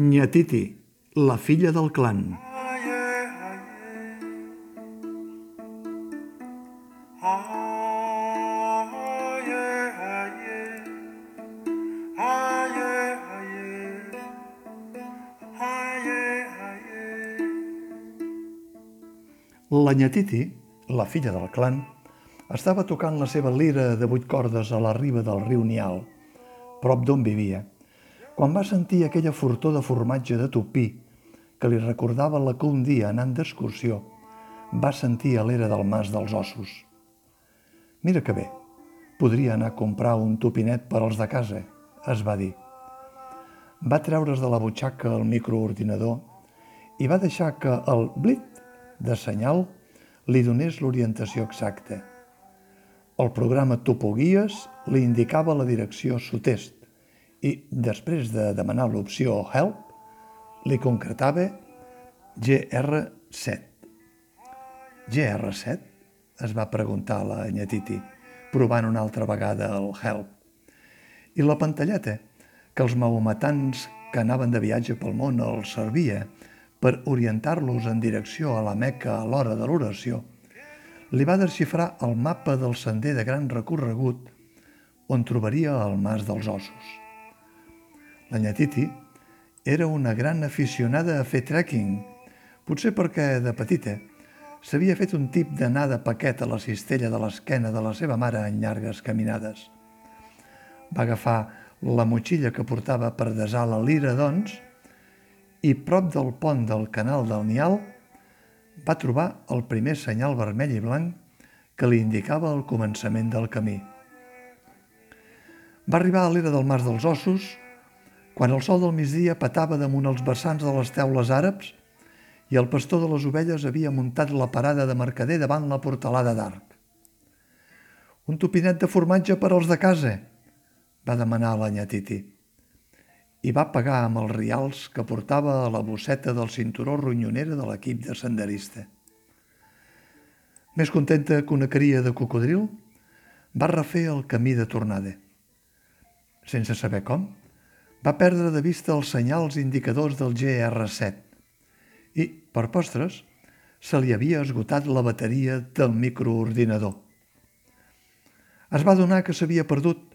Nyatiti, la filla del clan. La Nyatiti, la filla del clan, estava tocant la seva lira de vuit cordes a la riba del riu Nial, prop d'on vivia, quan va sentir aquella fortor de formatge de tupí que li recordava la que un dia, anant d'excursió, va sentir a l'era del mas dels ossos. Mira que bé, podria anar a comprar un tupinet per als de casa, es va dir. Va treure's de la butxaca el microordinador i va deixar que el blit de senyal li donés l'orientació exacta. El programa Topoguies li indicava la direcció sud-est i, després de demanar l'opció Help, li concretava GR7. GR7? es va preguntar la Nyatiti, provant una altra vegada el Help. I la pantalleta, que els maometans que anaven de viatge pel món els servia per orientar-los en direcció a la Meca a l'hora de l'oració, li va desxifrar el mapa del sender de gran recorregut on trobaria el Mas dels Ossos. La Nyatiti era una gran aficionada a fer trekking, potser perquè de petita s'havia fet un tip d'anar de paquet a la cistella de l'esquena de la seva mare en llargues caminades. Va agafar la motxilla que portava per desar la lira, doncs, i prop del pont del canal del Nial va trobar el primer senyal vermell i blanc que li indicava el començament del camí. Va arribar a l'era del Mas dels Ossos quan el sol del migdia patava damunt els vessants de les teules àrabs i el pastor de les ovelles havia muntat la parada de mercader davant la portalada d'arc. Un topinet de formatge per als de casa, va demanar la Nyatiti i va pagar amb els rials que portava a la bosseta del cinturó ronyonera de l'equip de senderista. Més contenta que una cria de cocodril, va refer el camí de tornada. Sense saber com, va perdre de vista els senyals indicadors del GR7 i, per postres, se li havia esgotat la bateria del microordinador. Es va donar que s'havia perdut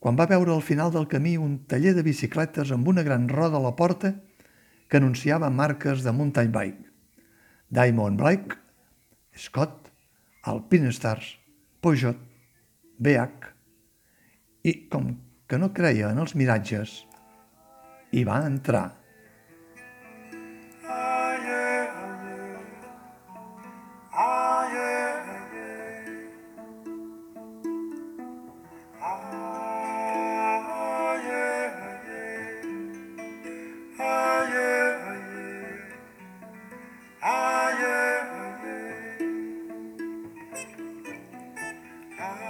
quan va veure al final del camí un taller de bicicletes amb una gran roda a la porta que anunciava marques de mountain bike. Diamond Bike, Scott, Alpine Stars, Peugeot, BH. I com que no creia en els miratges, hi va entrar. Ah.